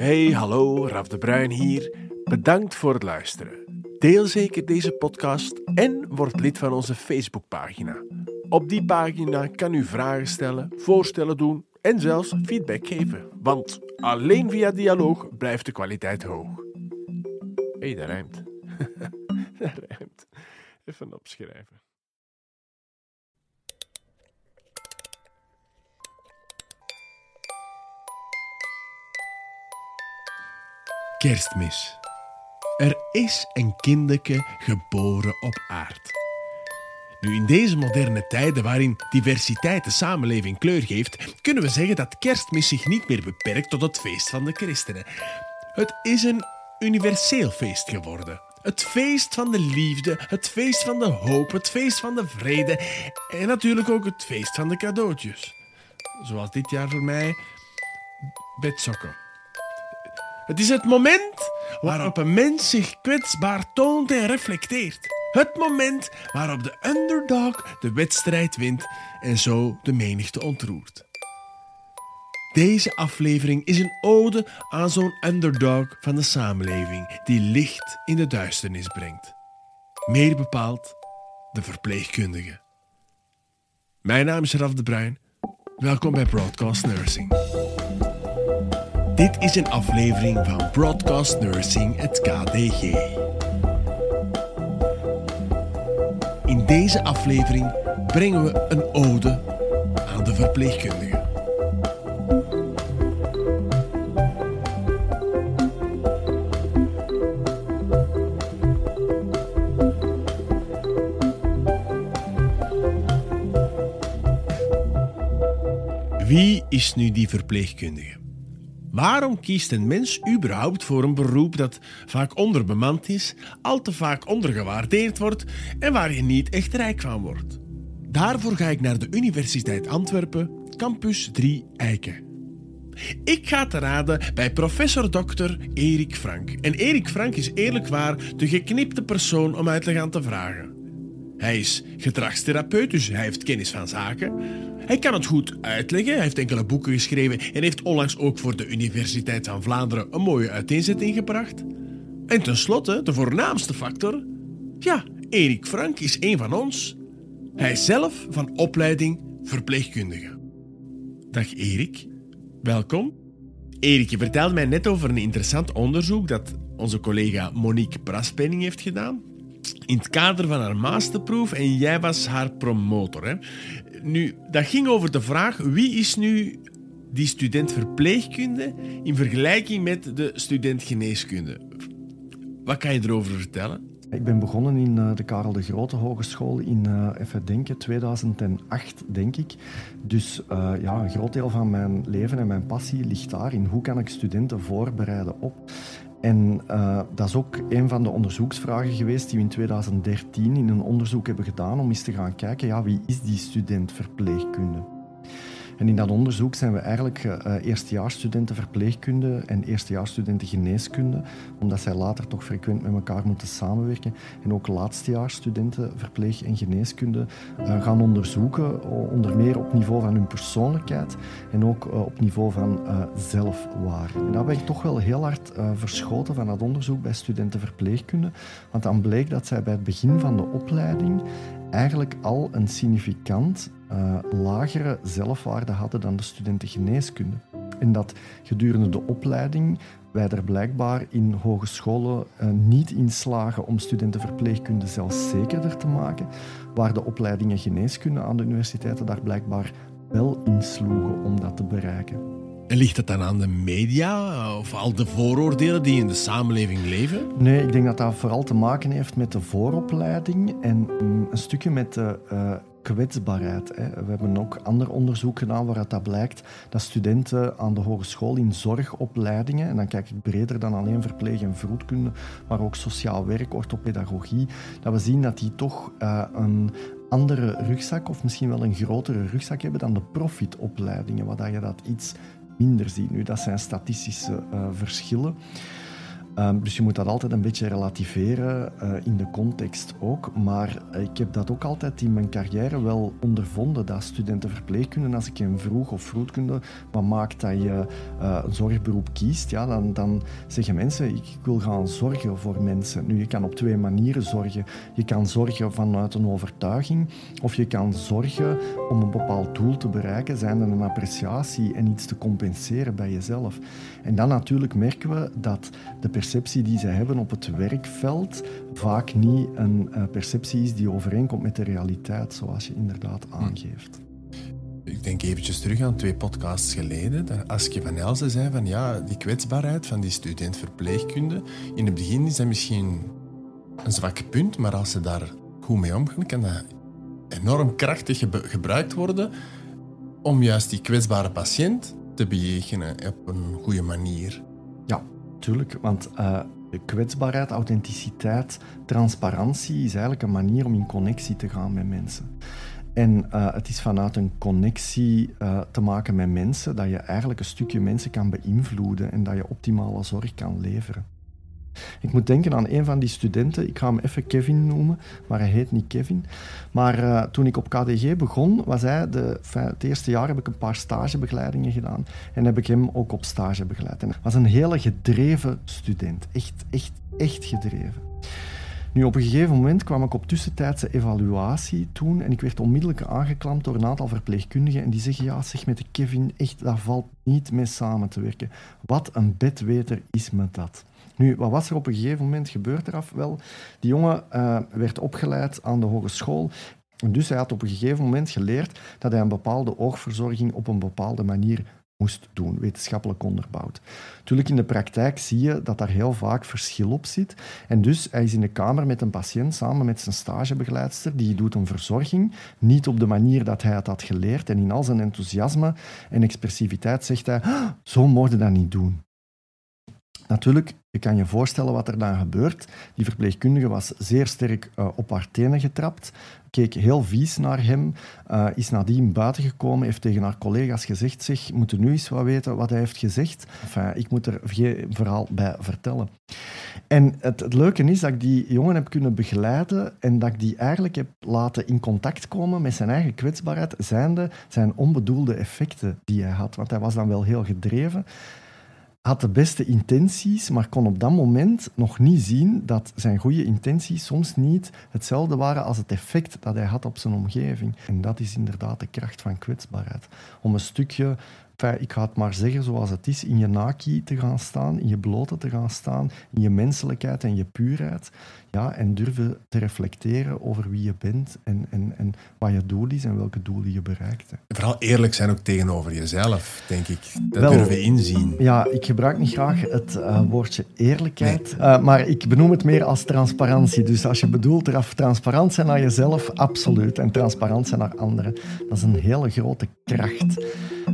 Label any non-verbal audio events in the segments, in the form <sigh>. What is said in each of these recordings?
Hey, hallo, Raf de Bruin hier. Bedankt voor het luisteren. Deel zeker deze podcast en word lid van onze Facebookpagina. Op die pagina kan u vragen stellen, voorstellen doen en zelfs feedback geven. Want alleen via dialoog blijft de kwaliteit hoog. Hey, dat rijmt. <laughs> dat rijmt. Even opschrijven. Kerstmis. Er is een kindeke geboren op aard. Nu, in deze moderne tijden waarin diversiteit de samenleving kleur geeft, kunnen we zeggen dat kerstmis zich niet meer beperkt tot het feest van de christenen. Het is een universeel feest geworden. Het feest van de liefde, het feest van de hoop, het feest van de vrede en natuurlijk ook het feest van de cadeautjes. Zoals dit jaar voor mij bedsokken. Het is het moment waarop een mens zich kwetsbaar toont en reflecteert. Het moment waarop de underdog de wedstrijd wint en zo de menigte ontroert. Deze aflevering is een ode aan zo'n underdog van de samenleving die licht in de duisternis brengt. Meer bepaald de verpleegkundige. Mijn naam is Raf de Bruin. Welkom bij Broadcast Nursing. Dit is een aflevering van Broadcast Nursing, het KDG. In deze aflevering brengen we een ode aan de verpleegkundige. Wie is nu die verpleegkundige? Waarom kiest een mens überhaupt voor een beroep dat vaak onderbemand is, al te vaak ondergewaardeerd wordt en waar je niet echt rijk van wordt? Daarvoor ga ik naar de Universiteit Antwerpen, campus 3 Eiken. Ik ga te raden bij professor Dr. Erik Frank. En Erik Frank is eerlijk waar de geknipte persoon om uit te gaan te vragen. Hij is gedragstherapeut, dus hij heeft kennis van zaken. Hij kan het goed uitleggen, hij heeft enkele boeken geschreven en heeft onlangs ook voor de Universiteit van Vlaanderen een mooie uiteenzetting gebracht. En tenslotte, de voornaamste factor. Ja, Erik Frank is een van ons. Hij is zelf van opleiding verpleegkundige. Dag Erik, welkom. Erik, je vertelde mij net over een interessant onderzoek dat onze collega Monique Braspenning heeft gedaan in het kader van haar masterproef en jij was haar promotor. Hè? Nu, dat ging over de vraag wie is nu die student verpleegkunde in vergelijking met de student geneeskunde. Wat kan je erover vertellen? Ik ben begonnen in eh, de Karel de Grote Hogeschool in, uh, even denken, 2008, denk ik. Dus uh, ja, een groot deel van mijn leven en mijn passie ligt daar in hoe kan ik studenten voorbereiden op. En uh, dat is ook een van de onderzoeksvragen geweest die we in 2013 in een onderzoek hebben gedaan om eens te gaan kijken, ja, wie is die student verpleegkunde? En in dat onderzoek zijn we eigenlijk uh, eerstejaarsstudenten verpleegkunde en eerstejaarsstudenten geneeskunde, omdat zij later toch frequent met elkaar moeten samenwerken. En ook laatstejaarsstudenten verpleeg- en geneeskunde uh, gaan onderzoeken, onder meer op niveau van hun persoonlijkheid en ook uh, op niveau van zelfwaarde. En daar ben ik toch wel heel hard verschoten van dat onderzoek bij studenten verpleegkunde, want dan bleek dat zij bij het begin van de opleiding eigenlijk al een significant uh, lagere zelfwaarde hadden dan de studenten geneeskunde. En dat gedurende de opleiding wij er blijkbaar in hogescholen uh, niet in slagen om studenten verpleegkunde zelfzekerder te maken, waar de opleidingen geneeskunde aan de universiteiten daar blijkbaar wel insloegen om dat te bereiken. En ligt het dan aan de media of al de vooroordelen die in de samenleving leven? Nee, ik denk dat dat vooral te maken heeft met de vooropleiding en mm, een stukje met de uh, kwetsbaarheid. Hè. We hebben ook ander onderzoek gedaan waaruit dat blijkt dat studenten aan de hogeschool in zorgopleidingen, en dan kijk ik breder dan alleen verpleeg- en vroedkunde, maar ook sociaal werk, orthopedagogie, dat we zien dat die toch uh, een andere rugzak of misschien wel een grotere rugzak hebben dan de profitopleidingen, waar je dat iets minder ziet. Nu, dat zijn statistische uh, verschillen. Ehm, dus je moet dat altijd een beetje relativeren uh, in de context ook. Maar ik heb dat ook altijd in mijn carrière wel ondervonden, dat studentenverpleegkunde, als ik hen vroeg of vroedkunde, wat maakt dat je uh, een zorgberoep kiest, ja, dan, dan zeggen mensen, ik wil gaan zorgen voor mensen. Nu, je kan op twee manieren zorgen. Je kan zorgen vanuit een overtuiging, of je kan zorgen om een bepaald doel te bereiken, zijn een appreciatie en iets te compenseren bij jezelf. En dan natuurlijk merken we dat de die ze hebben op het werkveld vaak niet een uh, perceptie is die overeenkomt met de realiteit, zoals je inderdaad hm. aangeeft. Ik denk eventjes terug aan twee podcasts geleden. Dat Aske van Elzen zei van ja, die kwetsbaarheid van die student verpleegkunde. In het begin is dat misschien een zwak punt, maar als ze daar goed mee omgaan, kan dat enorm krachtig gebruikt worden om juist die kwetsbare patiënt te bejegenen op een goede manier. Ja, tuurlijk. Want uh, kwetsbaarheid, authenticiteit, transparantie is eigenlijk een manier om in connectie te gaan met mensen. En uh, het is vanuit een connectie uh, te maken met mensen dat je eigenlijk een stukje mensen kan beïnvloeden en dat je optimale zorg kan leveren. Ik moet denken aan een van die studenten, ik ga hem even Kevin noemen, maar hij heet niet Kevin. Maar uh, toen ik op KDG begon, was hij, de, het eerste jaar heb ik een paar stagebegeleidingen gedaan en heb ik hem ook op stage begeleid. En hij was een hele gedreven student, echt, echt, echt gedreven. Nu, op een gegeven moment kwam ik op tussentijdse evaluatie toen en ik werd onmiddellijk aangeklampt door een aantal verpleegkundigen en die zeggen, ja, zeg met de Kevin, echt, dat valt niet mee samen te werken. Wat een bedweter is met dat. Nu, wat was er op een gegeven moment gebeurd eraf? Wel, die jongen uh, werd opgeleid aan de hogeschool. Dus hij had op een gegeven moment geleerd dat hij een bepaalde oogverzorging op een bepaalde manier moest doen, wetenschappelijk onderbouwd. Natuurlijk, in de praktijk zie je dat daar heel vaak verschil op zit. En dus, hij is in de kamer met een patiënt samen met zijn stagebegeleidster, die doet een verzorging, niet op de manier dat hij het had geleerd. En in al zijn enthousiasme en expressiviteit zegt hij, ah, zo mocht je dat niet doen. Natuurlijk, je kan je voorstellen wat er dan gebeurt. Die verpleegkundige was zeer sterk uh, op haar tenen getrapt, keek heel vies naar hem, uh, is nadien buiten gekomen, heeft tegen haar collega's gezegd, zeg, moeten nu eens wat weten wat hij heeft gezegd. Ik moet er geen verhaal bij vertellen. En het, het, leuke is dat ik die jongen heb kunnen begeleiden en dat ik die eigenlijk heb laten in contact komen met zijn eigen kwetsbaarheid, zijnde zijn onbedoelde effecten die hij had. Want hij was dan wel heel gedreven had de beste intenties, maar kon op dat moment nog niet zien dat zijn goede intenties soms niet hetzelfde waren als het effect dat hij had op zijn omgeving. En dat is inderdaad de kracht van kwetsbaarheid. Om een stukje ik ga het maar zeggen zoals het is, in je naki te gaan staan, in je blote te gaan staan, in je menselijkheid en je puurheid. Ja, en durven te reflecteren over wie je bent en, en, en wat je doel is en welke doelen je bereikt. Vooral eerlijk zijn ook tegenover jezelf, denk ik. Dat Wel, durven inzien. Ja, ik gebruik niet graag het uh, woordje eerlijkheid, nee. uh, maar ik benoem het meer als transparantie. Dus als je bedoelt eraf transparant zijn naar jezelf, absoluut. En transparant zijn naar anderen, dat is een hele grote kracht.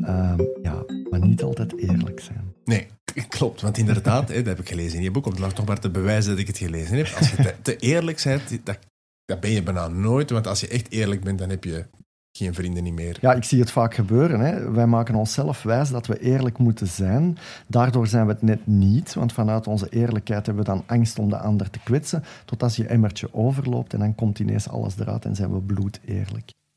Uh, ja, maar niet altijd eerlijk zijn. Nee, klopt. Want inderdaad, hè, dat heb ik gelezen in je boek, om het nog maar te bewijzen dat ik het gelezen heb. Als je te, te eerlijk bent, dat, dat ben je bijna nooit. Want als je echt eerlijk bent, dan heb je geen vrienden niet meer. Ja, ik zie het vaak gebeuren. Hè. Wij maken onszelf wijs dat we eerlijk moeten zijn. Daardoor zijn we het net niet, want vanuit onze eerlijkheid hebben we dan angst om de ander te kwetsen, tot als je emmertje overloopt en dan komt ineens alles eruit en zijn we bloed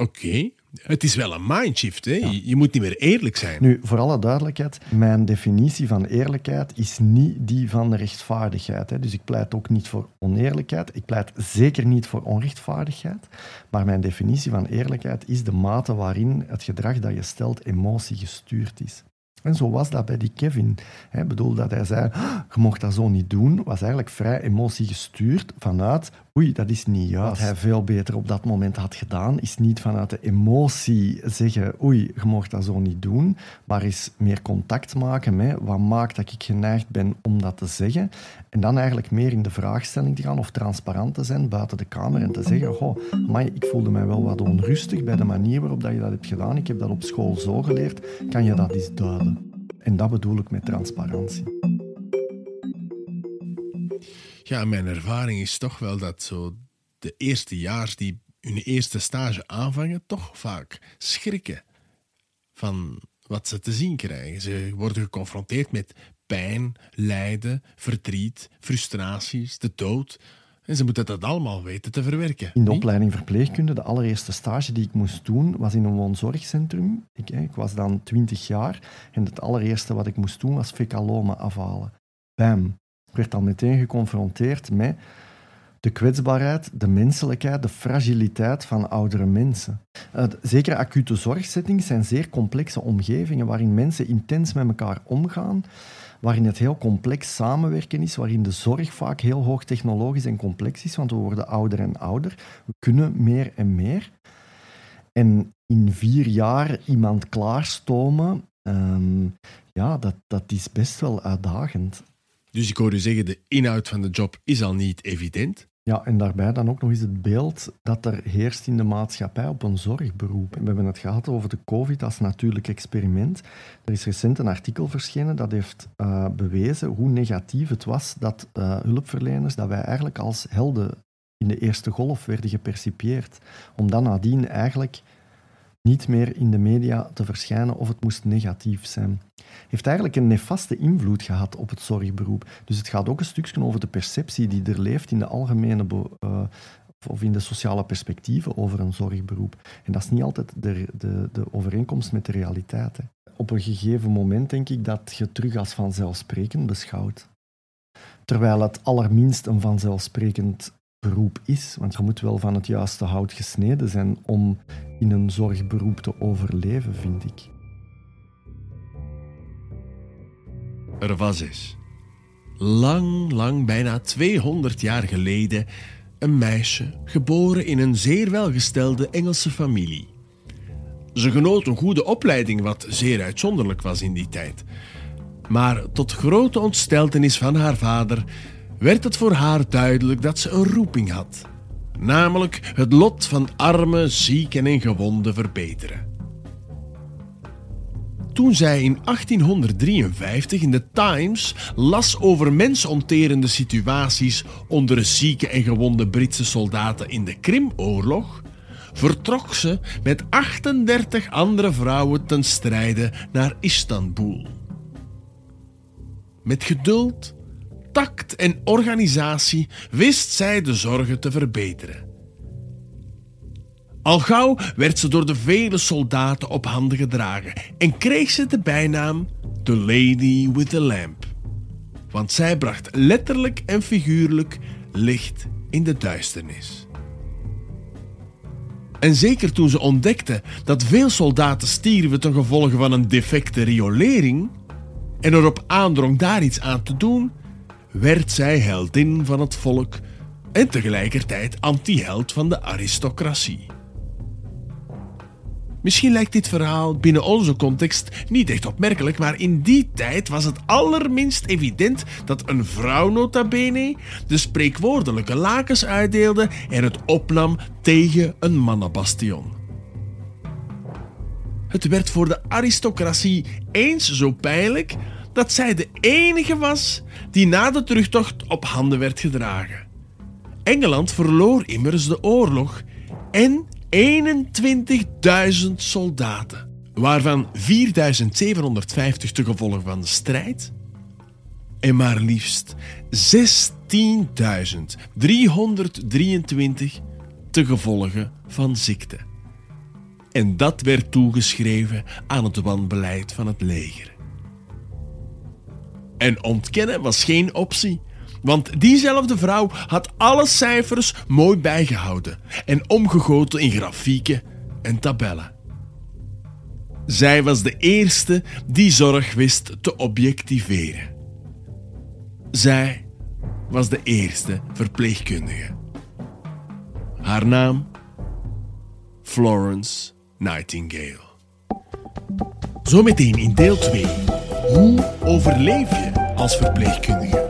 Oké, het is wel een mindshift. Hè? Je moet niet meer eerlijk zijn. Nu, voor alle duidelijkheid, mijn definitie van eerlijkheid is niet die van de rechtvaardigheid. Hè? Dus ik pleit ook niet voor oneerlijkheid. Ik pleit zeker niet voor onrechtvaardigheid. Maar mijn definitie van eerlijkheid is de mate waarin het gedrag dat je stelt emotie gestuurd is. En zo was dat bij die Kevin. Ik bedoel dat hij zei, ah, je mocht dat zo niet doen, was eigenlijk vrij emotiegestuurd vanuit oei, dat is niet juist. Wat hij veel beter op dat moment had gedaan, is niet vanuit de emotie zeggen, oei, je mag dat zo niet doen, maar is meer contact maken met wat maakt dat ik geneigd ben om dat te zeggen. En dan eigenlijk meer in de vraagstelling te gaan of transparant te zijn buiten de kamer en te zeggen, goh, maar ik voelde mij wel wat onrustig bij de manier waarop dat je dat hebt gedaan. Ik heb dat op school zo geleerd. Kan je dat eens duiden? En dat bedoel ik met transparantie. Ja, mijn ervaring is toch wel dat zo de eerste jaar die hun eerste stage aanvangen, toch vaak schrikken van, wat ze te zien krijgen. Ze worden geconfronteerd met pijn, lijden, verdriet, frustraties, de dood. En ze moeten dat allemaal weten te verwerken. In de opleiding verpleegkunde, de allereerste stage die ik moest doen, was in een woonzorgcentrum. Ik, ik was dan 20 jaar en het allereerste wat ik moest doen was fecalomen afhalen. Bam. Ik werd al meteen geconfronteerd met de kwetsbaarheid, de menselijkheid, de fragiliteit van oudere mensen. Uh, zeker acute zorgsettings zijn zeer complexe omgevingen waarin mensen intens met elkaar omgaan, waarin het heel complex samenwerken is, waarin de zorg vaak heel hoog technologisch en complex is, want we worden ouder en ouder. We kunnen meer en meer. En in vier jaar iemand klaarstomen, um, ja, dat, dat is best wel uitdagend. Dus ik hoor u zeggen, de inhoud van de job is al niet evident. Ja, en daarbij dan ook nog eens het beeld dat er heerst in de maatschappij op een zorgberoep. We hebben het gehad over de COVID als natuurlijk experiment. Er is recent een artikel verschenen dat heeft uh, bewezen hoe negatief het was dat uh, hulpverleners, dat wij eigenlijk als helden in de eerste golf werden gepercipieerd. Om dan nadien eigenlijk niet meer in de media te verschijnen of het moest negatief zijn. Heeft eigenlijk een nefaste invloed gehad op het zorgberoep. Dus het gaat ook een stukje over de perceptie die er leeft in de algemene uh, of in de sociale perspectieven over een zorgberoep. En dat is niet altijd de, de, de overeenkomst met de realiteit. Hè. Op een gegeven moment denk ik dat je terug als vanzelfsprekend beschouwt. Terwijl het allerminst een vanzelfsprekend beroep is. Want je moet wel van het juiste hout gesneden zijn om in een zorgberoep te overleven, vind ik. Er was eens, lang, lang, bijna 200 jaar geleden, een meisje geboren in een zeer welgestelde Engelse familie. Ze genoot een goede opleiding, wat zeer uitzonderlijk was in die tijd. Maar tot grote ontsteltenis van haar vader werd het voor haar duidelijk dat ze een roeping had, namelijk het lot van arme, zieken en gewonden verbeteren. Toen zij in 1853 in de Times las over mensonterende situaties onder zieke en gewonde Britse soldaten in de Krimoorlog, vertrok ze met 38 andere vrouwen ten strijde naar Istanbul. Met geduld tact en organisatie wist zij de zorgen te verbeteren. Al gauw werd ze door de vele soldaten op handen gedragen en kreeg ze de bijnaam The Lady with the Lamp. Want zij bracht letterlijk en figuurlijk licht in de duisternis. En zeker toen ze ontdekte dat veel soldaten stierven ten gevolge van een defecte riolering en erop aandrong daar iets aan te doen, werd zij heldin van het volk en tegelijkertijd antiheld van de aristocratie. Misschien lijkt dit verhaal binnen onze context niet echt opmerkelijk, maar in die tijd was het allerminst evident dat een vrouw nota bene de spreekwoordelijke lakens uitdeelde en het opnam tegen een mannenbastion. Het werd voor de aristocratie eens zo pijnlijk dat zij de enige was die na de terugtocht op handen werd gedragen. Engeland verloor immers de oorlog en 21.000 soldaten, waarvan 4.750 te gevolg van de strijd en maar liefst 16.323 te gevolge van ziekte. En dat werd toegeschreven aan het wanbeleid van het leger. En ontkennen was geen optie. Want diezelfde vrouw had alle cijfers mooi bijgehouden en omgegoten in grafieken en tabellen. Zij was de eerste die zorg wist te objectiveren. Zij was de eerste verpleegkundige. Haar naam? Florence Nightingale. Zometeen in deel 2. Hoe overleef je als verpleegkundige?